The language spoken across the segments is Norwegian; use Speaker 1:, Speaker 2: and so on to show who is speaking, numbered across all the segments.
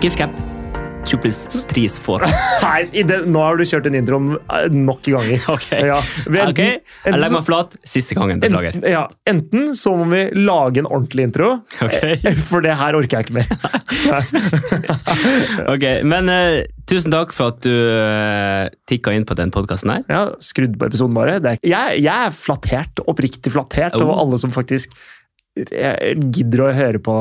Speaker 1: Skiftcap. Two Pris for.
Speaker 2: Nei, det, nå har du kjørt den introen eh, nok ganger.
Speaker 1: Ok.
Speaker 2: Ja. Enten-
Speaker 1: Ok, Jeg legger meg flat. Siste gangen. Beklager.
Speaker 2: Enten, ja, enten så må vi lage en ordentlig intro,
Speaker 1: Ok.
Speaker 2: eh, for det her orker jeg ikke mer.
Speaker 1: Ok, Men uh, tusen takk for at du uh, tikka inn på den podkasten her.
Speaker 2: Ja, skrudd på episoden bare. Er, jeg, jeg er flattert, oppriktig flattert
Speaker 1: Oh.
Speaker 2: over alle som faktisk eh, gidder å høre på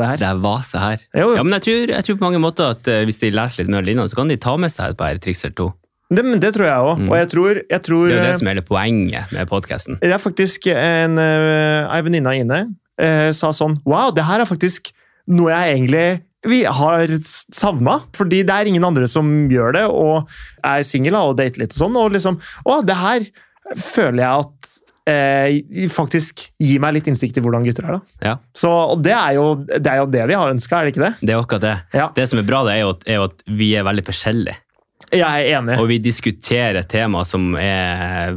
Speaker 2: det her.
Speaker 1: Det er vase her.
Speaker 2: Jo.
Speaker 1: Ja, men jeg tror, jeg tror på mange måter at eh, hvis de leser litt mellom linjene, så kan de ta med seg et par triks eller to.
Speaker 2: Det, det tror jeg òg.
Speaker 1: Mm.
Speaker 2: Og jeg tror, jeg tror
Speaker 1: Det er jo det
Speaker 2: eh,
Speaker 1: som er det poenget med podkasten.
Speaker 2: Det er faktisk en, eh, ei venninne Ine eh, sa sånn Wow, det her er faktisk noe jeg egentlig vi har savna. Fordi det er ingen andre som gjør det, og er singel og dater litt og sånn. Og liksom Å, det her føler jeg at eh, faktisk gir meg litt innsikt i hvordan gutter er. da.
Speaker 1: Ja.
Speaker 2: Så og det er, jo, det er jo det vi har ønska, er det ikke det?
Speaker 1: Det er akkurat det.
Speaker 2: Ja.
Speaker 1: Det som er bra, det er jo, at- er jo at vi er veldig forskjellige.
Speaker 2: Jeg er enig.
Speaker 1: Og vi diskuterer tema som er,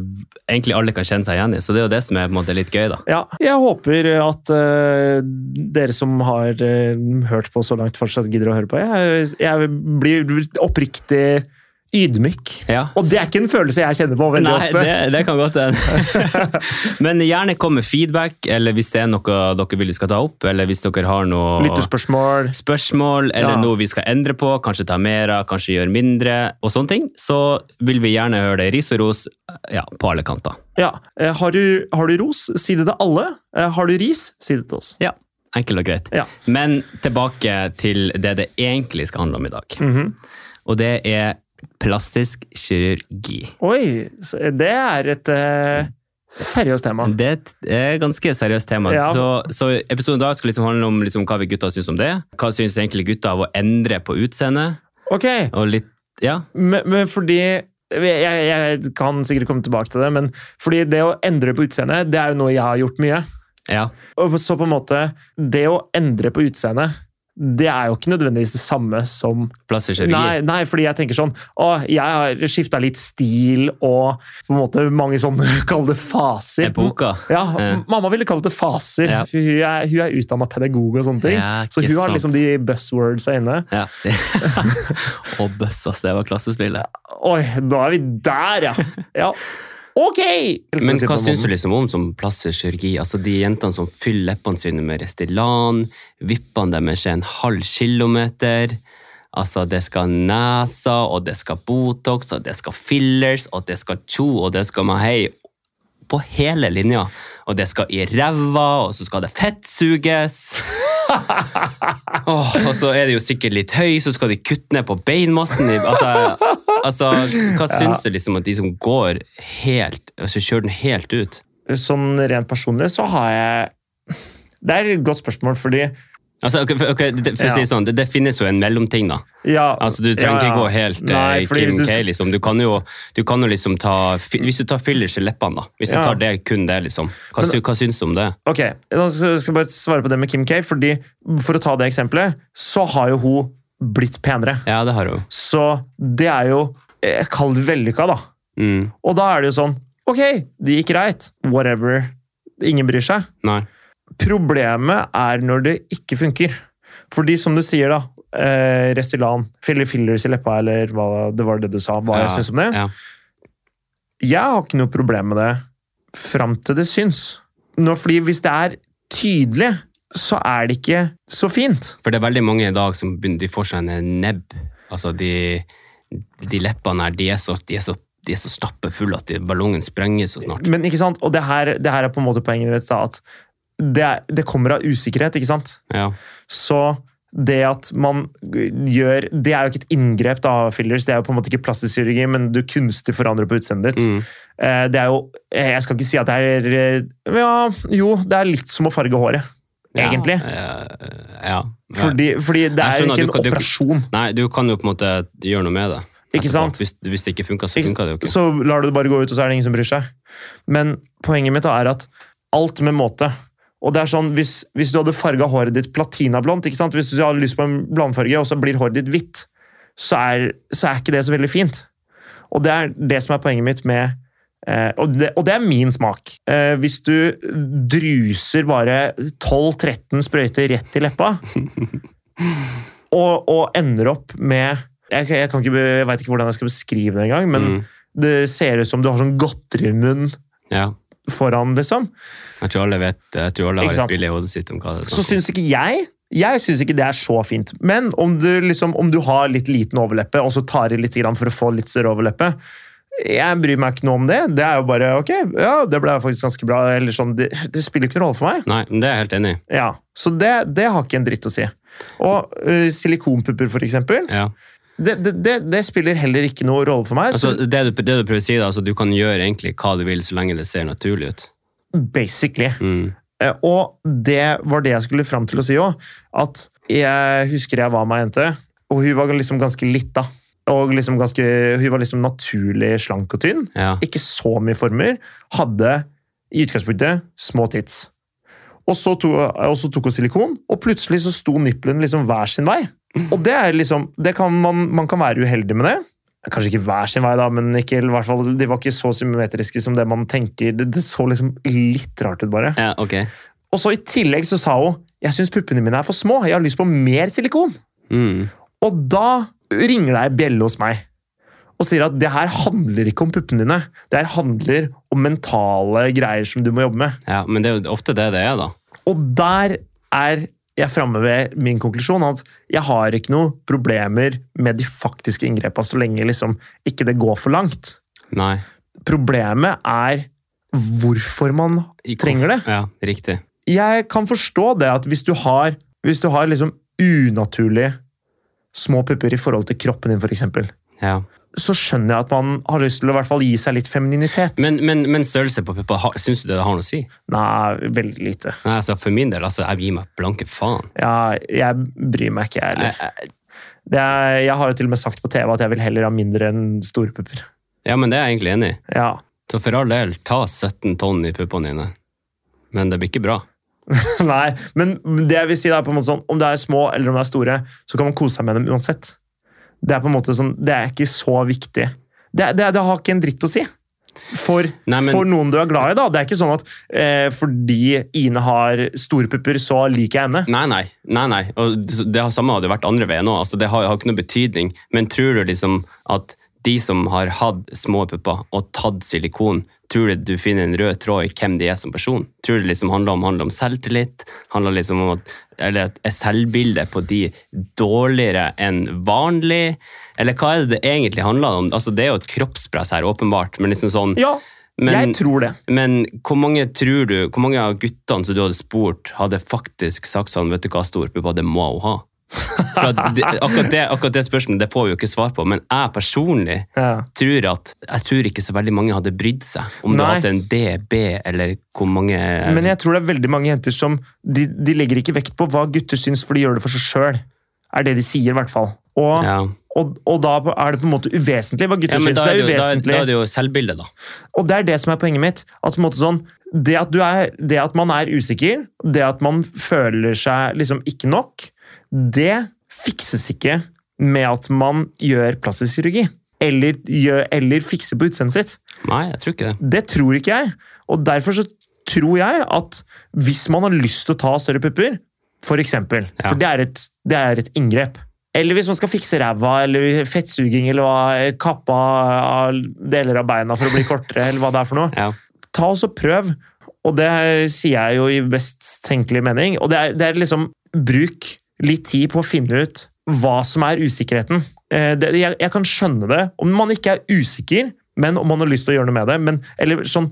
Speaker 1: egentlig alle kan kjenne seg igjen i. Så det er jo det som er måte litt gøy, da.
Speaker 2: Ja, jeg håper at uh, dere som har uh, hørt på så langt, fortsatt gidder å høre på. Jeg, jeg blir oppriktig ydmyk.
Speaker 1: Ja.
Speaker 2: Og det er ikke en følelse jeg kjenner på veldig
Speaker 1: Nei,
Speaker 2: ofte.
Speaker 1: det, det kan godt hende. Men gjerne kom med feedback, eller hvis det er noe dere vil vi skal ta opp, eller hvis dere har noe
Speaker 2: Lyttespørsmål.
Speaker 1: spørsmål, eller
Speaker 2: Ja.
Speaker 1: noe vi skal endre på, kanskje ta mer av, kanskje gjøre mindre, og sånne ting, så vil vi gjerne høre det. i Ris og ros ja, på alle kanter.
Speaker 2: Ja. Eh, Har du, har du ros, si det til alle. Eh, Har du ris, si det til oss.
Speaker 1: Ja, enkelt og greit.
Speaker 2: Ja.
Speaker 1: Men tilbake til det det egentlig skal handle om i dag.
Speaker 2: Mhm.
Speaker 1: Og det er plastisk kirurgi.
Speaker 2: Oi, det er et uh, seriøst tema.
Speaker 1: Det er et ganske seriøst tema.
Speaker 2: Ja.
Speaker 1: Så, så episoden i dag skal liksom handle om liksom hva vi gutta syns om det. Hva syns egentlig gutta av å endre på utseendet?
Speaker 2: Ok,
Speaker 1: Og litt Ja.
Speaker 2: men, men fordi jeg, jeg kan sikkert komme tilbake til det, men fordi det å endre på utseendet, det er jo noe jeg har gjort mye.
Speaker 1: ja.
Speaker 2: Og så på en måte, det å endre på utseendet, det er jo ikke nødvendigvis det samme som
Speaker 1: Plastikkirurgi?
Speaker 2: Nei, nei, fordi jeg tenker sånn Å, jeg har skifta litt stil og på en måte mange sånne Kall det faser.
Speaker 1: Epoker.
Speaker 2: Ja,
Speaker 1: Eh.
Speaker 2: Mamma ville kalt det faser.
Speaker 1: Ja.
Speaker 2: for Hun er, hun er utdanna pedagog og sånne ting.
Speaker 1: Ja,
Speaker 2: så
Speaker 1: hun
Speaker 2: hun har liksom de buzzwordsa inne.
Speaker 1: Ja. og bøssas, det var klassespillet.
Speaker 2: Oi, da er vi der, ja! ja. Ok!
Speaker 1: Men hva syns du liksom om som plastisk kirurgi? Altså De jentene som fyller leppene sine med Restylan, vippene deres er en halv kilometer. Altså, det skal nesa, og det skal Botox, og det skal fillers, og det skal tjo, og det skal mahei. På hele linja. Og det skal i ræva, og så skal det fettsuges. oh, og så er det jo sikkert litt høy, så skal de kutte ned på beinmassen. Altså, altså hva syns du liksom at de som går helt altså Kjører den helt ut?
Speaker 2: Sånn rent personlig så har jeg Det er et godt spørsmål, fordi
Speaker 1: Altså, ok, for- ok, det, for å si
Speaker 2: Ja.
Speaker 1: sånn, det, det finnes jo en mellomting, da.
Speaker 2: ja,
Speaker 1: Altså, Du trenger
Speaker 2: ja,
Speaker 1: ikke
Speaker 2: ja.
Speaker 1: gå helt
Speaker 2: Nei,
Speaker 1: eh, Kim K, liksom. Du kan jo, du kan jo liksom ta Hvis du tar fillers i leppene, da. Hvis du tar det, kun det, liksom. Hva,
Speaker 2: Men-
Speaker 1: hva syns du om det?
Speaker 2: Ok, nå skal jeg bare svare på det med Kim K. fordi For å ta det eksempelet, så har jo hun blitt penere.
Speaker 1: Ja, det har hun.
Speaker 2: Så det er jo eh, Kall det vellykka, da.
Speaker 1: Mm.
Speaker 2: Og da er det jo sånn Ok, det gikk greit. Whatever. Ingen bryr seg.
Speaker 1: Nei.
Speaker 2: Problemet er når det ikke funker. Fordi som du sier, da. Eh, Restylan, filler fillers i leppa, eller hva det var det du sa. Hva jeg syns om det.
Speaker 1: Ja.
Speaker 2: Jeg har ikke noe problem med det fram til det syns. Nå, fordi hvis det er tydelig, så er det ikke så fint.
Speaker 1: For det er veldig mange i dag som begynner, de får seg en nebb. Altså, de, de leppene her, de er så, de er så, de er så stappfulle at de, ballongen sprenger så snart.
Speaker 2: Men ikke sant? Og det her, det her er på en måte poenget ditt, at det, er, det kommer av usikkerhet, ikke sant?
Speaker 1: Ja.
Speaker 2: Så det at man gjør Det er jo ikke et inngrep, da, fillers. Det er jo på en måte ikke plastisk kirurgi, men du kunstig forandrer på utseendet ditt.
Speaker 1: Mm.
Speaker 2: Eh, Det er jo Jeg skal ikke si at det er eh, Ja, jo, det er litt som å farge håret. Egentlig.
Speaker 1: Ja. ja.
Speaker 2: Fordi, fordi det er
Speaker 1: skjønner,
Speaker 2: ikke
Speaker 1: en kan- du-
Speaker 2: operasjon.
Speaker 1: Nei, du kan jo på en måte gjøre noe med det.
Speaker 2: Ikke sant?
Speaker 1: Hvis, hvis det ikke funker, så funka det jo ikke.
Speaker 2: Så lar du det bare gå ut, og så er det ingen som bryr seg. Men poenget mitt er at alt med måte. Og det er sånn, Hvis, hvis du hadde farga håret ditt platinablondt, ikke sant? hvis du hadde lyst på en blondfarge, og så blir håret ditt hvitt, så er, så er ikke det så veldig fint. Og det er det som er poenget mitt med eh, og, det, og det er min smak. Eh, hvis du druser bare 12-13 sprøyter rett i leppa, og, og ender opp med Jeg, jeg, ikke, jeg veit ikke hvordan jeg skal beskrive det engang, men
Speaker 1: Mm.
Speaker 2: det ser ut som du har sånn godterimunn.
Speaker 1: Ja.
Speaker 2: foran, liksom.
Speaker 1: Jeg tror alle vet Jeg tror alle har et bilde i hodet sitt om hva det er
Speaker 2: Så syns ikke jeg jeg syns ikke det er så fint. Men om du, liksom, om du har litt liten overleppe, og så tar i litt grann for å få litt større overleppe Jeg bryr meg ikke noe om det. Det er jo bare ok, ja, det ble faktisk ganske bra. Eller sånn, det, det spiller ikke noen rolle for meg.
Speaker 1: Nei, det er jeg helt enig i.
Speaker 2: Ja, Så det, det har ikke en dritt å si. Og uh, silikonpupper, for eksempel,
Speaker 1: Ja.
Speaker 2: det, det, det, spiller heller ikke noe rolle for meg.
Speaker 1: Altså,
Speaker 2: så
Speaker 1: det, du, det du prøver å si, da, altså, du kan gjøre egentlig hva du vil så lenge det ser naturlig ut.
Speaker 2: basically.
Speaker 1: Mm.
Speaker 2: Eh, Og det var det jeg skulle fram til å si òg. At jeg husker jeg var med ei jente, og hun var liksom ganske lita. Og liksom ganske, hun var liksom naturlig slank og tynn.
Speaker 1: Ja.
Speaker 2: Ikke så mye former. Hadde i utgangspunktet små tits. Og så, to, og så tok hun silikon, og plutselig så sto nippelen liksom hver sin vei. Og det er liksom, det kan man, man kan være uheldig med det. Kanskje ikke hver sin vei, da, men ikke, i hvert fall, de var ikke så symmetriske som det man tenker. Det, det så liksom litt rart ut, bare.
Speaker 1: ja, okay.
Speaker 2: Og så i tillegg så sa hun jeg syns puppene mine er for små, jeg har lyst på mer silikon.
Speaker 1: Mm.
Speaker 2: Og da ringer det ei bjelle hos meg og sier at det her handler ikke om puppene dine. Det her handler om mentale greier som du må jobbe med.
Speaker 1: Ja, men det er jo ofte det det er, da.
Speaker 2: Og der er jeg framme ved min konklusjon. At jeg har ikke noe problemer med de faktiske inngrepene så lenge liksom ikke det går for langt.
Speaker 1: Nei.
Speaker 2: Problemet er hvorfor man trenger det.
Speaker 1: Ja, riktig.
Speaker 2: jeg kan forstå det at hvis du har, hvis du har liksom unaturlig små pupper i forhold til kroppen din, f.eks.,
Speaker 1: Ja.
Speaker 2: så skjønner jeg at man har lyst til å i hvert fall gi seg litt femininitet.
Speaker 1: Men, men, men størrelse på pupper, har- syns du det har noe å si?
Speaker 2: Nei, veldig lite.
Speaker 1: Nei, altså For min del, altså, jeg gir meg blanke faen.
Speaker 2: Ja, jeg bryr meg ikke, jeg heller. er, jeg har jo til og med sagt på TV at jeg vil heller ha mindre enn store pupper.
Speaker 1: ja, men det er jeg egentlig enig i.
Speaker 2: Ja.
Speaker 1: Så for all del, ta 17 tonn i puppene dine. Men det blir ikke bra.
Speaker 2: Nei, men det jeg vil si da, på en måte sånn, om det er små eller om det er store, så kan man kose seg med dem uansett. Det er på en måte sånn, det er ikke så viktig. Det, det, det har ikke en dritt å si. For,
Speaker 1: Nei, men-
Speaker 2: for noen du er glad i, da. Det er ikke sånn at eh, fordi Ine har store pupper, så liker jeg henne.
Speaker 1: Nei, nei. nei, nei. Og det, det samme hadde vært andre veien òg. Altså, det har, har ikke noe betydning. Men tror du liksom at de som har hatt små pupper og tatt silikon, tror du du finner en rød tråd i hvem de er som person? Tror du det liksom handler om, handler om selvtillit? Handler liksom om at, eller at er selvbildet på de dårligere enn vanlig? Eller hva er det det egentlig handler om? Altså, det er jo et kroppspress her, åpenbart. Men liksom sånn
Speaker 2: Ja,
Speaker 1: Men-
Speaker 2: jeg tror det.
Speaker 1: Men hvor mange tror du, hvor mange av guttene som du hadde spurt, hadde faktisk sagt sånn Vet du hva, storpuppa, det må hun ha? Akkurat, det, akkurat det spørsmålet det får vi jo ikke svar på, men jeg personlig
Speaker 2: Ja.
Speaker 1: tror at jeg tror ikke så veldig mange hadde brydd seg om
Speaker 2: Nei.
Speaker 1: det hadde en D, B, eller hvor mange
Speaker 2: Men jeg tror det er veldig mange jenter som de, de legger ikke vekt på hva gutter syns, for de gjør det for seg sjøl. Er det de sier, i hvert fall. Og,
Speaker 1: ja.
Speaker 2: og, og da er det på en måte uvesentlig hva gutter
Speaker 1: ja,
Speaker 2: syns.
Speaker 1: da er det, jo, da, da er det jo selvbildet, da.
Speaker 2: Og det er det som er poenget mitt. At, på en måte sånn, det, at du er, det at man er usikker, det at man føler seg liksom ikke nok, det fikses ikke med at man gjør plastisk kirurgi. Eller, gjør, eller fikser på utseendet sitt.
Speaker 1: Nei, jeg tror ikke det.
Speaker 2: Det tror ikke jeg. Og derfor så tror jeg at hvis man har lyst til å ta større pupper, for eksempel,
Speaker 1: Ja.
Speaker 2: for det er, et, det er et inngrep, eller hvis man skal fikse ræva, eller fettsuging, eller hva, kappa av deler av beina for å bli kortere, eller hva det er for noe,
Speaker 1: Ja.
Speaker 2: ta oss og prøv. Og det sier jeg jo i best tenkelig mening. Og det er, det er liksom Bruk litt tid på å finne ut hva som er usikkerheten. Eh, jeg kan skjønne det om man ikke er usikker, men om man har lyst til å gjøre noe med det. Men, eller sånn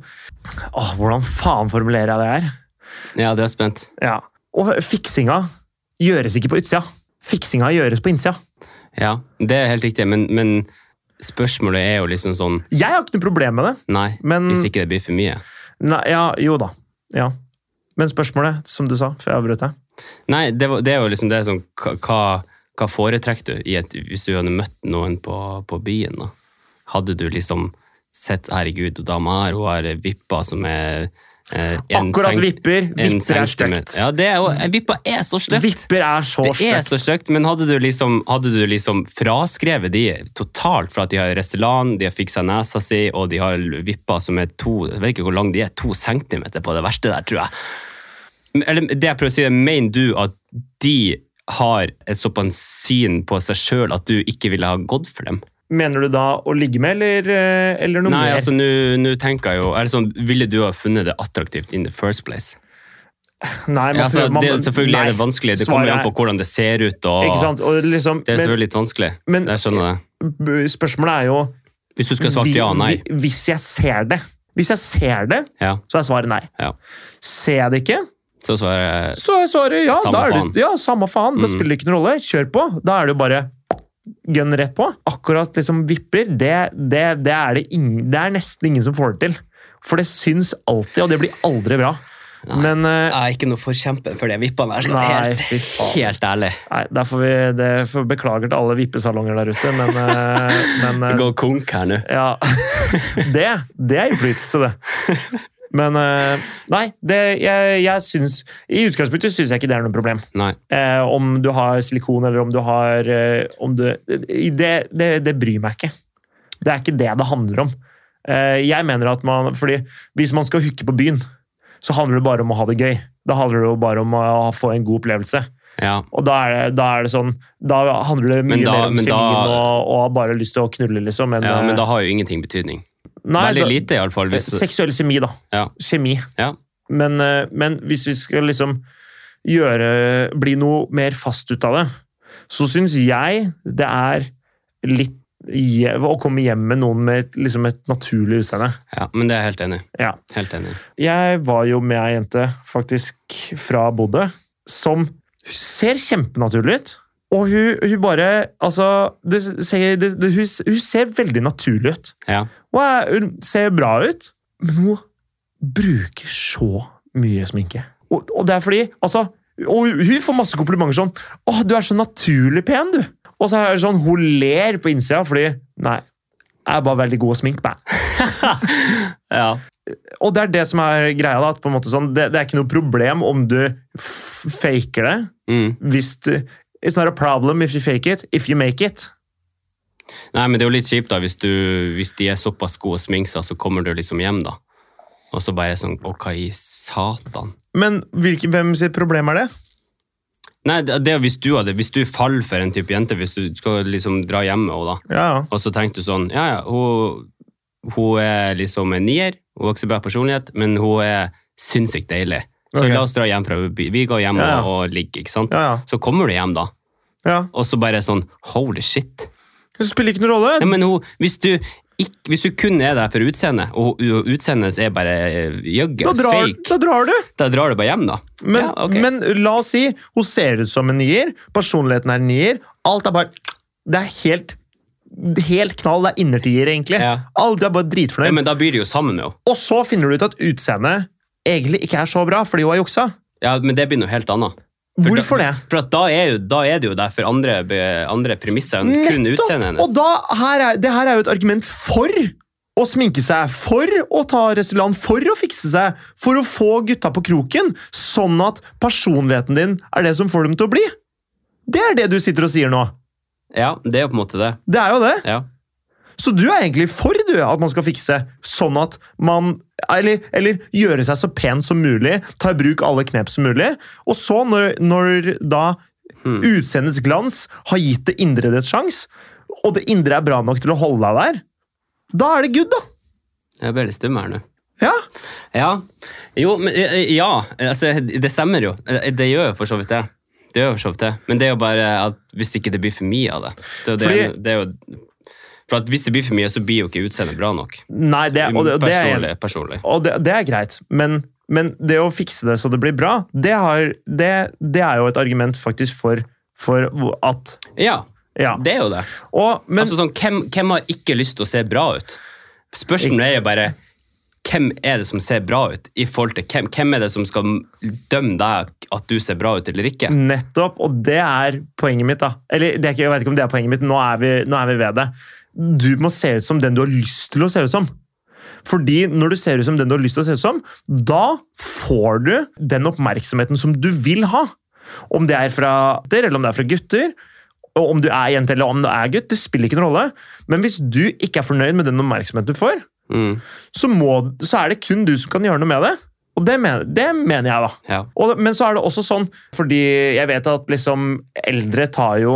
Speaker 2: Åh, Hvordan faen formulerer jeg det her?
Speaker 1: ja, det er spent.
Speaker 2: Ja. Og fiksinga gjøres ikke på utsida. Fiksinga gjøres på innsida.
Speaker 1: Ja, det er helt riktig, men, men spørsmålet er jo liksom sånn
Speaker 2: Jeg har ikke noe problem med det.
Speaker 1: Nei,
Speaker 2: Men-
Speaker 1: hvis ikke det blir for mye.
Speaker 2: Nei, ja, jo da. Ja. Men spørsmålet, som du sa, før jeg avbrøt deg
Speaker 1: Nei, det, var, det er jo liksom det som hva- Hva, foretrekker du i et, hvis du hadde møtt noen på, på byen? da? Hadde du liksom sett Herregud, og dama her, hun har vippa som er eh, en
Speaker 2: Akkurat vipper. Vipper er stygt.
Speaker 1: Ja, det er jo, vippa er så stygt!
Speaker 2: Vipper er så
Speaker 1: Det er så stygt, men hadde du, liksom, hadde du liksom fraskrevet de totalt for at de har Restylane, de har fiksa nesa si, og de har vipper som er to Jeg vet ikke hvor lang de er, to centimeter på det verste der, tror jeg. Eller det jeg prøver å si, er, mener du at de har et såpass syn på seg sjøl at du ikke ville ha gått for dem?
Speaker 2: Mener du da å ligge med, eller, eh, eller noe
Speaker 1: Nei,
Speaker 2: mer?
Speaker 1: altså nå tenker jeg jo er det sånn, Ville du ha funnet det attraktivt in the first place?
Speaker 2: Nei, man
Speaker 1: Ja, altså,
Speaker 2: man-
Speaker 1: det, selvfølgelig er det vanskelig. Det kommer jo an på hvordan det ser ut. og
Speaker 2: liksom,
Speaker 1: Det er
Speaker 2: men,
Speaker 1: selvfølgelig litt vanskelig.
Speaker 2: men-
Speaker 1: jeg skjønner det.
Speaker 2: spørsmålet er jo
Speaker 1: Hvis du skal svare
Speaker 2: vi-
Speaker 1: ja nei.
Speaker 2: vi- Hvis jeg ser det, hvis jeg ser det,
Speaker 1: Ja,
Speaker 2: så er svaret nei.
Speaker 1: ja.
Speaker 2: Ser jeg det ikke,
Speaker 1: Så svarer jeg
Speaker 2: så er svaret ja.
Speaker 1: Samme
Speaker 2: da er det,
Speaker 1: faen.
Speaker 2: ja, samme faen. Det
Speaker 1: Mm.
Speaker 2: spiller ikke noen rolle. Kjør på. Da er det jo bare gun rett på. Akkurat liksom vipper, det, det, det, er det, ingen, det er nesten ingen som får det til. For det syns alltid, og det blir aldri bra.
Speaker 1: Nei.
Speaker 2: Men uh,
Speaker 1: Jeg er ikke noe forkjemper for de vippene her, skal
Speaker 2: Nei,
Speaker 1: helt, helt ærlig.
Speaker 2: Nei, der får vi det får beklager til alle vippesalonger der ute, men, uh, men
Speaker 1: Det
Speaker 2: eh,
Speaker 1: går konk her nå.
Speaker 2: Ja. Det, det er innflytelse, det. Men eh, nei, det, jeg, jeg syns I utgangspunktet syns jeg ikke det er noe problem. Eh, om du har silikon eller om du har eh, om du, det, det, det bryr meg ikke. Det er ikke det det handler om. Eh, jeg mener at man, fordi Hvis man skal hooke på byen, så handler det bare om å ha det gøy. Da handler det bare om å få en god opplevelse.
Speaker 1: Ja.
Speaker 2: Og da er det, da er det sånn Da handler det mye
Speaker 1: da-
Speaker 2: mer om kjemien og, og bare lyst til å knulle, liksom. Men,
Speaker 1: ja, men
Speaker 2: eh,
Speaker 1: da har jo ingenting betydning.
Speaker 2: Nei,
Speaker 1: Veldig
Speaker 2: da-
Speaker 1: lite, iallfall. Hvis...
Speaker 2: Seksuell kjemi, da.
Speaker 1: Ja.
Speaker 2: Kjemi.
Speaker 1: Ja.
Speaker 2: Men, eh, men hvis vi skal liksom gjøre Bli noe mer fast ut av det, så syns jeg det er litt å komme hjem med noen med et, liksom et naturlig utseende.
Speaker 1: ja, men det er jeg helt enig i.
Speaker 2: Ja.
Speaker 1: Helt enig.
Speaker 2: Jeg var jo med ei jente faktisk fra Bodø som ser kjempenaturlig ut. Og hun, hun bare Altså, det, det, det, hun, hun ser veldig naturlig ut.
Speaker 1: Ja.
Speaker 2: Og er, hun ser bra ut, men hun bruker så mye sminke. Og, og det er fordi altså, Og hun får masse komplimenter sånn 'Å, du er så naturlig pen, du'. Og så er det sånn, hun ler på innsida fordi Nei, jeg er bare veldig god å sminke meg.
Speaker 1: ja.
Speaker 2: Og det er det som er greia. da, at på en måte sånn, det, det er ikke noe problem om du faker det.
Speaker 1: Mm.
Speaker 2: hvis du It's not a problem if you fake it, if you make it.
Speaker 1: Nei, men det er jo litt kjipt da, hvis, du, hvis de er såpass gode seg, så kommer du liksom hjem, da. Og så bare sånn Å, hva i satan?
Speaker 2: Men hvilke, hvem sitt problem er det?
Speaker 1: Nei, det er hvis du hadde, hvis du faller for en type jente, hvis du skal liksom dra hjem med henne, da,
Speaker 2: Ja,
Speaker 1: og så tenkte du sånn Ja, ja, hun, hun er liksom en nier, hun har ikke så bra personlighet, men hun er sinnssykt deilig. Så
Speaker 2: okay.
Speaker 1: la oss dra hjem fra by. Vi går hjem
Speaker 2: Ja, ja.
Speaker 1: og, ligger, ikke sant?
Speaker 2: ja.
Speaker 1: Så kommer du hjem, da,
Speaker 2: ja.
Speaker 1: og så bare sånn Holy shit.
Speaker 2: Det spiller ikke noen rolle.
Speaker 1: Ja, men hun, hvis, du ikk, hvis du kun er der for utseendet, og, utseendet er bare eh,
Speaker 2: da,
Speaker 1: jøgge,
Speaker 2: drar,
Speaker 1: fake,
Speaker 2: da drar du.
Speaker 1: da drar du bare hjem, da.
Speaker 2: Men,
Speaker 1: ja, okay.
Speaker 2: men la oss si hun ser ut som en nier, personligheten er en nier. Alt er bare Det er helt Helt knall. Det er innertier, egentlig.
Speaker 1: Ja.
Speaker 2: Alt er bare dritfornøyd.
Speaker 1: ja, men da blir de jo sammen med henne.
Speaker 2: Og så finner du ut at utseendet egentlig ikke er så bra fordi hun har juksa.
Speaker 1: Ja, men det blir noe helt annet. For
Speaker 2: Hvorfor det?
Speaker 1: For at da, er jo, da er det jo derfor andre, andre premisser enn kun utseendet hennes.
Speaker 2: Og da, her er, det her er jo et argument for å sminke seg, for å ta Restylane, for å fikse seg, for å få gutta på kroken, sånn at personligheten din er det som får dem til å bli. Det er det du sitter og sier nå.
Speaker 1: Ja, det er jo på en måte det.
Speaker 2: Det er jo det.
Speaker 1: Ja.
Speaker 2: Så du er egentlig for du, at man skal fikse, sånn at man Eller, eller gjøre seg så pen som mulig, ta i bruk alle knep som mulig. Og så, når, når da
Speaker 1: Hmm.
Speaker 2: utseendets glans har gitt det indre det et sjans, og det indre er bra nok til å holde deg der, da er det good, da.
Speaker 1: Jeg ble litt stum her nå.
Speaker 2: Ja.
Speaker 1: Ja. Jo, men eh, ja. Altså, det stemmer jo. Eh, Det gjør jo for så vidt det. Det gjør jo for så vidt det. Men det er jo bare at hvis ikke det blir for mye av det. det, er jo det,
Speaker 2: Fordi-
Speaker 1: det er jo, for hvis det blir for mye, så blir jo ikke utseendet bra nok.
Speaker 2: Nei, det, og det, og det er
Speaker 1: personlig.
Speaker 2: Og det, det er greit, men, men det å fikse det så det blir bra, det, har, det, det er jo et argument faktisk for, for at
Speaker 1: Ja,
Speaker 2: Ja.
Speaker 1: det er jo det.
Speaker 2: Og, men
Speaker 1: altså sånn, hvem, hvem har ikke lyst til å se bra ut? Spørsmålet er jo bare hvem er det som ser bra ut? i forhold til Hvem, hvem er det som skal dømme deg at du ser bra ut eller ikke?
Speaker 2: Nettopp, og det er poenget mitt. da. Eller det er ikke, Jeg vet ikke om det er poenget mitt, nå er, vi, nå er vi ved det. Du må se ut som den du har lyst til å se ut som. Fordi når du ser ut som den du har lyst til å se ut som, da får du den oppmerksomheten som du vil ha. Om det er fra gutter, eller om det er fra gutter, og om du er jente eller om du er gutt, det spiller ikke noen rolle. Men hvis du ikke er fornøyd med den oppmerksomheten du får,
Speaker 1: Mm.
Speaker 2: så, må, så er det kun du som kan gjøre noe med det. Og det mener, det mener jeg, da.
Speaker 1: Ja.
Speaker 2: Og, men så er det også sånn, fordi jeg vet at liksom eldre tar jo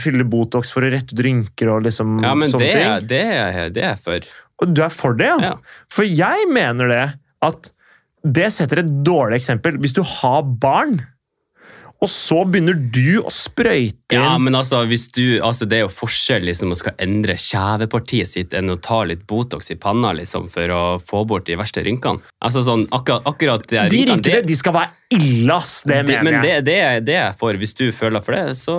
Speaker 2: Fyller Botox for å rette ut rynker og liksom
Speaker 1: ja, men
Speaker 2: sånne
Speaker 1: det,
Speaker 2: ting.
Speaker 1: det, er- det er jeg for.
Speaker 2: Og du er for det, ja?
Speaker 1: Ja.
Speaker 2: For jeg mener det at det setter et dårlig eksempel. Hvis du har barn, og så begynner du å sprøyte
Speaker 1: Ja, men altså, du, altså det er jo forskjell liksom, å skal endre kjevepartiet sitt enn å ta litt Botox i panna liksom, for å få bort de verste rynkene. Altså sånn, akkurat, akkurat de, rynkene,
Speaker 2: de skal være ille, ass! Det
Speaker 1: mener
Speaker 2: mener
Speaker 1: men det, det, det jeg for. Hvis du føler for det, så,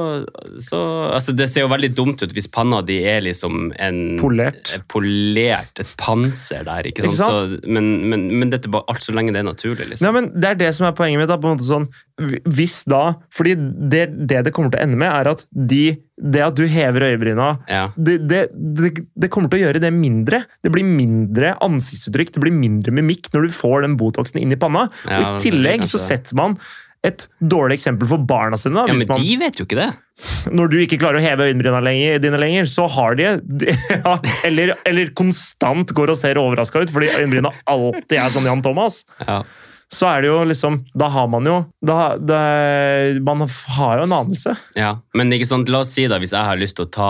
Speaker 1: så altså Det ser jo veldig dumt ut hvis panna di er liksom en
Speaker 2: Polert.
Speaker 1: polert, et panser der. ikke sant?
Speaker 2: Ikke sant?
Speaker 1: Så, men, men, men dette bare alt så lenge det er naturlig. liksom.
Speaker 2: Ja, men Det er det som er poenget mitt. Da, på en måte sånn, hvis da, fordi det, det det kommer til å ende med, er at de, det at du hever øyebryna
Speaker 1: Ja.
Speaker 2: det, det, det, kommer til å gjøre det mindre. Det blir mindre ansiktsuttrykk, det blir mindre mimikk når du får den botoxen inn i panna.
Speaker 1: Ja,
Speaker 2: og I tillegg så setter man et dårlig eksempel for barna sine. Da,
Speaker 1: ja, Men
Speaker 2: man,
Speaker 1: de vet jo ikke det.
Speaker 2: Når du ikke klarer å heve øyenbryna lenger, dine lenger, så har de, de ja, eller, eller konstant går og ser overraska ut fordi øyenbryna alltid er som Jan Thomas.
Speaker 1: Ja.
Speaker 2: Så er det jo liksom Da har man jo da, det, Man har jo en anelse.
Speaker 1: Ja, men ikke sant, la oss si da, hvis jeg har lyst til å ta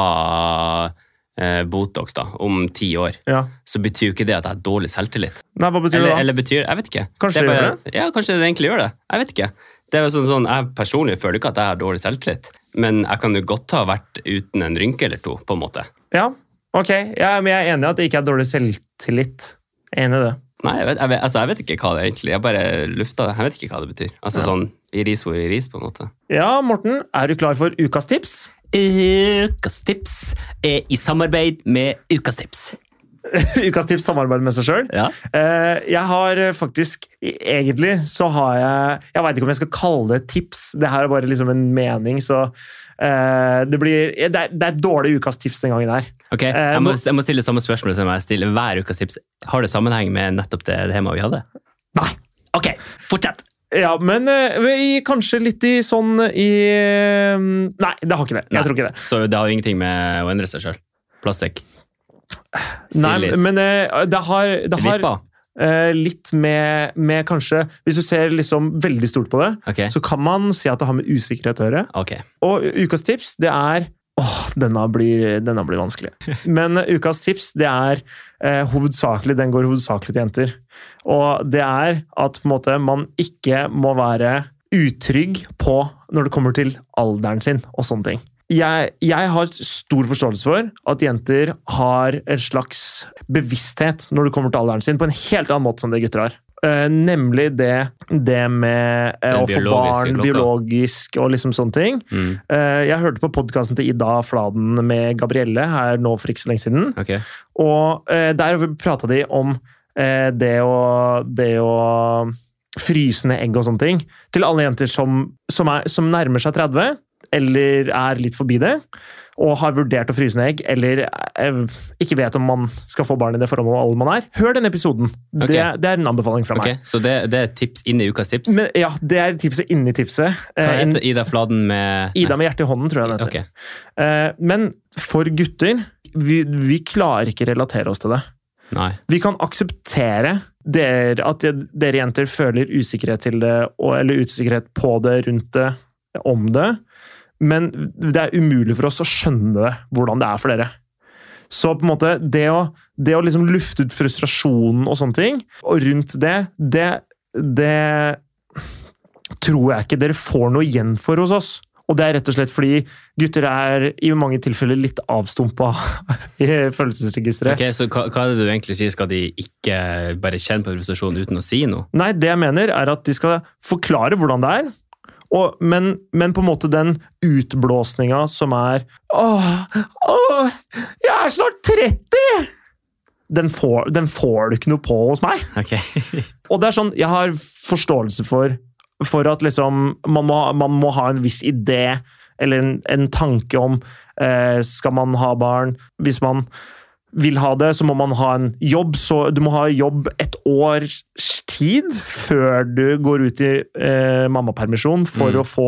Speaker 1: eh, Botox da, om ti år,
Speaker 2: Ja.
Speaker 1: så betyr jo ikke det at jeg har dårlig selvtillit.
Speaker 2: Nei, hva betyr
Speaker 1: Eller,
Speaker 2: det da?
Speaker 1: eller betyr, jeg vet ikke.
Speaker 2: Kanskje det
Speaker 1: bare,
Speaker 2: gjør
Speaker 1: Ja, kanskje det egentlig gjør det. Jeg vet ikke. Det er jo sånn, sånn, Jeg personlig føler ikke at jeg har dårlig selvtillit, men jeg kan jo godt ha vært uten en rynke eller to, på en måte.
Speaker 2: Ja, ok. Ja, men jeg er enig i at det ikke er dårlig selvtillit. Jeg er Enig i det.
Speaker 1: Nei, jeg vet, jeg, vet, altså, jeg vet ikke hva det er egentlig Jeg bare lufta det. Jeg vet ikke hva det betyr. Altså
Speaker 2: Ja.
Speaker 1: sånn i ris hvor i ris, på en måte.
Speaker 2: Ja, Morten, er du klar for ukas tips?
Speaker 3: Ukas tips er i samarbeid med Ukas tips.
Speaker 2: ukas tips samarbeider med seg sjøl.
Speaker 3: Ja.
Speaker 2: Eh, Jeg har faktisk Egentlig så har jeg Jeg veit ikke om jeg skal kalle det tips. Det her er bare liksom en mening, så eh, det blir Det er, det er et dårlig ukas tips den gangen her.
Speaker 1: Ok,
Speaker 2: Eh,
Speaker 1: jeg må, jeg må stille samme spørsmål som jeg stiller hver ukas tips. Har det sammenheng med nettopp det temaet vi hadde?
Speaker 3: Nei. Ok, fortsett.
Speaker 2: Ja, men eh, i, kanskje litt i sånn i eh, Nei, det har ikke det. Jeg
Speaker 1: Nei.
Speaker 2: tror ikke det.
Speaker 1: Så det har ingenting med å endre seg sjøl. Plastikk.
Speaker 2: Nei,
Speaker 1: Sillis.
Speaker 2: men eh, det har, det har
Speaker 1: Vippa.
Speaker 2: Eh, litt med, med kanskje Hvis du ser liksom veldig stort på det,
Speaker 1: okay.
Speaker 2: så kan man si at det har med usikkerhet å gjøre.
Speaker 1: Okay.
Speaker 2: Og ukas tips, det er Åh, denne blir, denne blir vanskelig. Men eh, ukas tips, det er eh, hovedsakelig Den går hovedsakelig til jenter. Og det er at måte, man ikke må være utrygg på når det kommer til alderen sin og sånne ting. Jeg, jeg har stor forståelse for at jenter har en slags bevissthet når det kommer til alderen sin, på en helt annen måte som det gutter har. Uh, nemlig det, det med
Speaker 1: uh,
Speaker 2: å få barn,
Speaker 1: klokka.
Speaker 2: biologisk og liksom sånne ting.
Speaker 1: Mm.
Speaker 2: Uh, Jeg hørte på podkasten til Ida Fladen med Gabrielle her nå for ikke så lenge siden.
Speaker 1: Okay.
Speaker 2: Og der prata de om det å, det å fryse ned egg og sånne ting. Til alle jenter som, som, er, som nærmer seg 30, eller er litt forbi det, og har vurdert å fryse ned egg, eller eh, ikke vet om man skal få barn i det forholdet alle man er. Hør den episoden!
Speaker 1: Okay.
Speaker 2: Det, det er en anbefaling fra
Speaker 1: okay.
Speaker 2: meg.
Speaker 1: Så det, det er tips inni ukas tips?
Speaker 2: Men ja, Det er tipset inni tipset.
Speaker 1: Hva heter Ida Fladen med
Speaker 2: Ida med hjertet i hånden, tror jeg det heter.
Speaker 1: Okay.
Speaker 2: Eh, Men for gutter, vi, vi klarer ikke relatere oss til det.
Speaker 1: Nei.
Speaker 2: Vi kan akseptere der, at dere jenter føler usikkerhet til det, eller usikkerhet på det, rundt det, om det. Men det er umulig for oss å skjønne det, hvordan det er for dere. Så på en måte, det å, det å liksom lufte ut frustrasjonen og sånne ting, og rundt det, det, det tror jeg ikke dere får noe igjen for hos oss. Og det er rett og slett fordi gutter er i mange tilfeller litt avstumpa i følelsesregisteret.
Speaker 1: Ok, Så hva, hva er det du egentlig sier? Skal de ikke bare kjenne på frustrasjonen uten å si noe?
Speaker 2: Nei, det jeg mener er at de skal forklare hvordan det er. Og, men, men på en måte den utblåsninga som er Åh, åh, jeg er snart 30! Den får, den får du ikke noe på hos meg.
Speaker 1: Okay.
Speaker 2: Og det er sånn, jeg har forståelse for, for at liksom man må, man må ha en viss idé eller en, en tanke om eh, Skal man ha barn? Hvis man vil ha det, så må man ha en jobb. Så du må ha jobb et års tid før du går ut i eh, mammapermisjon for
Speaker 1: Mm.
Speaker 2: å få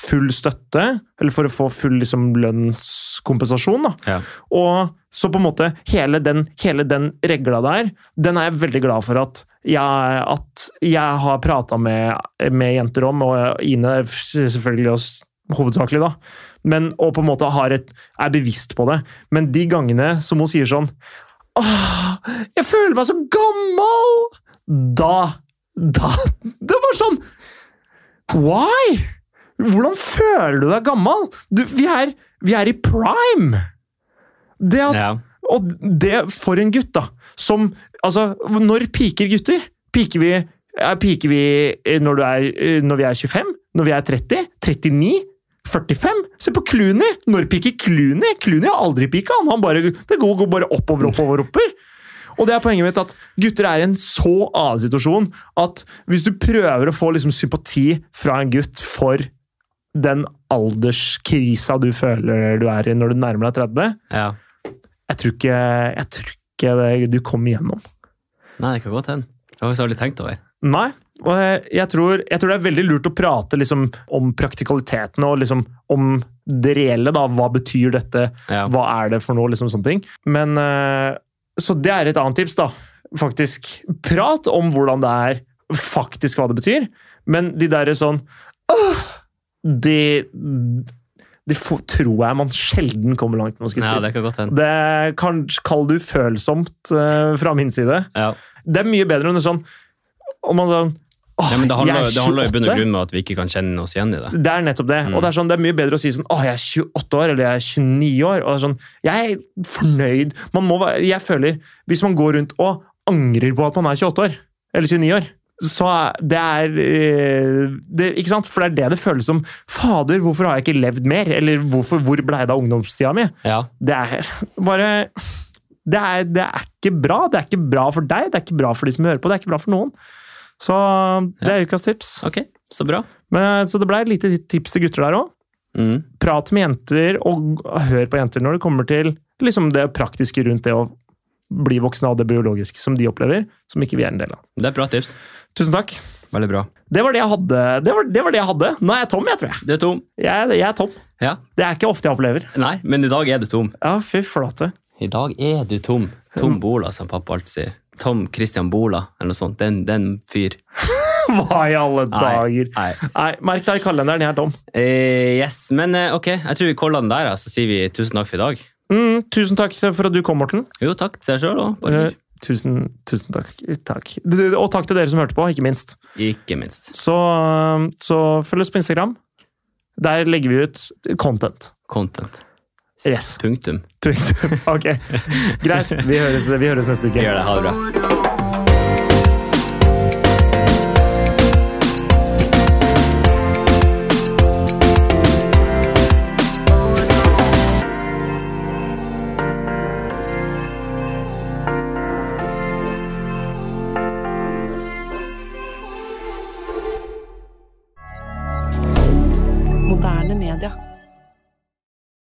Speaker 2: full støtte, eller for å få full liksom, lønnskompensasjon.
Speaker 1: Ja.
Speaker 2: Og så på en måte hele den, hele den regla der, den er jeg veldig glad for at jeg, at jeg har prata med, med jenter om, og Ine selvfølgelig også, hovedsakelig, da. Men, og på en måte har et, er bevisst på det. Men de gangene som hun sier sånn Åh, jeg føler meg så gammel! Da Da Det var sånn Why? Hvordan føler du deg gammel? Du, vi, er, vi er i prime! Det at
Speaker 1: Ja.
Speaker 2: Og det for en gutt, da. Som Altså, når piker gutter? Piker vi, er piker vi når, du er, når vi er 25? Når vi er 30? 39? 45? Se på Clooney! Når piker Clooney? Clooney har aldri pika. Han, han bare, det går, går bare oppover, oppover, oppover. Og det er poenget mitt at gutter er i en så annen situasjon at hvis du prøver å få liksom sympati fra en gutt for den alderskrisa du føler du er i når du nærmer deg 30,
Speaker 1: ja.
Speaker 2: jeg tror ikke, jeg tror ikke det, du kommer igjennom.
Speaker 1: Nei, det kan godt hende. Det har jeg aldri tenkt over.
Speaker 2: Nei. Og jeg, jeg, tror, jeg tror det er veldig lurt å prate liksom, om praktikalitetene og liksom, om det reelle. da, Hva betyr dette?
Speaker 1: Ja.
Speaker 2: Hva er det for noe? liksom sånne ting. Men, eh, Så det er et annet tips, da. Faktisk. Prat om hvordan det er, faktisk hva det betyr. Men de derre sånn «Åh!» Det Det tror jeg man sjelden kommer langt med å
Speaker 1: ja, det kan godt hende.
Speaker 2: Det kan kall du følsomt uh, fra min side.
Speaker 1: Ja.
Speaker 2: Det er mye bedre enn det sånn om man sånn
Speaker 1: Ja, men det handler,
Speaker 2: er
Speaker 1: det handler i bunn og grunn med at vi ikke kan kjenne oss igjen i det.
Speaker 2: Det er nettopp det.
Speaker 1: Mm.
Speaker 2: Og det er, sånn, det er mye bedre å si sånn Å, jeg er 28 år, eller jeg er 29 år. Og det er sånn, jeg er fornøyd. Man må være, jeg føler Hvis man går rundt og angrer på at man er 28 år, eller 29 år, så det er eh, det, Ikke sant? For det er det det føles som. Fader, hvorfor har jeg ikke levd mer? Eller hvorfor, hvor ble det av ungdomstida mi?
Speaker 1: Ja.
Speaker 2: Det er bare det er, det er ikke bra. Det er ikke bra for deg, det er ikke bra for de som hører på, det er ikke bra for noen. Så det er ukas tips.
Speaker 1: Ok, så bra.
Speaker 2: Men, så det ble et lite tips til gutter der òg.
Speaker 1: Mm.
Speaker 2: Prat med jenter, og hør på jenter når det kommer til liksom det praktiske rundt det å bli voksen av det biologiske som de opplever, som ikke vi er en del av.
Speaker 1: Det er bra tips.
Speaker 2: Tusen takk.
Speaker 1: Veldig bra.
Speaker 2: Det var det jeg hadde. Det var det, var det jeg hadde. Nå er jeg tom, jeg, tror jeg.
Speaker 1: Du er tom.
Speaker 2: jeg. Jeg er tom.
Speaker 1: Ja.
Speaker 2: Det er ikke ofte jeg opplever.
Speaker 1: Nei, men i dag er du tom.
Speaker 2: Ja, fy flate.
Speaker 1: I dag er du tom. Tom Bola, som pappa alltid sier. Tom Christian Bola, eller noe sånt. Den, den fyr.
Speaker 2: Hva i alle dager?
Speaker 1: Nei.
Speaker 2: Nei, merk deg i kalenderen, jeg er tom.
Speaker 1: Eh, yes, men eh, ok, jeg tror vi caller den der, så sier vi tusen takk for i dag.
Speaker 2: Mm, tusen takk for at du kom, Morten.
Speaker 1: Jo, takk til deg sjøl òg.
Speaker 2: Eh, tusen, tusen takk. takk. Og takk til dere som hørte på, ikke minst.
Speaker 1: Ikke minst.
Speaker 2: Så, så følg oss på Instagram. Der legger vi ut content.
Speaker 1: Content.
Speaker 2: Yes.
Speaker 1: Punktum.
Speaker 2: Punktum. Ok, greit. Vi høres, vi høres neste
Speaker 1: Vi
Speaker 2: uke.
Speaker 1: gjør det. Ha det bra.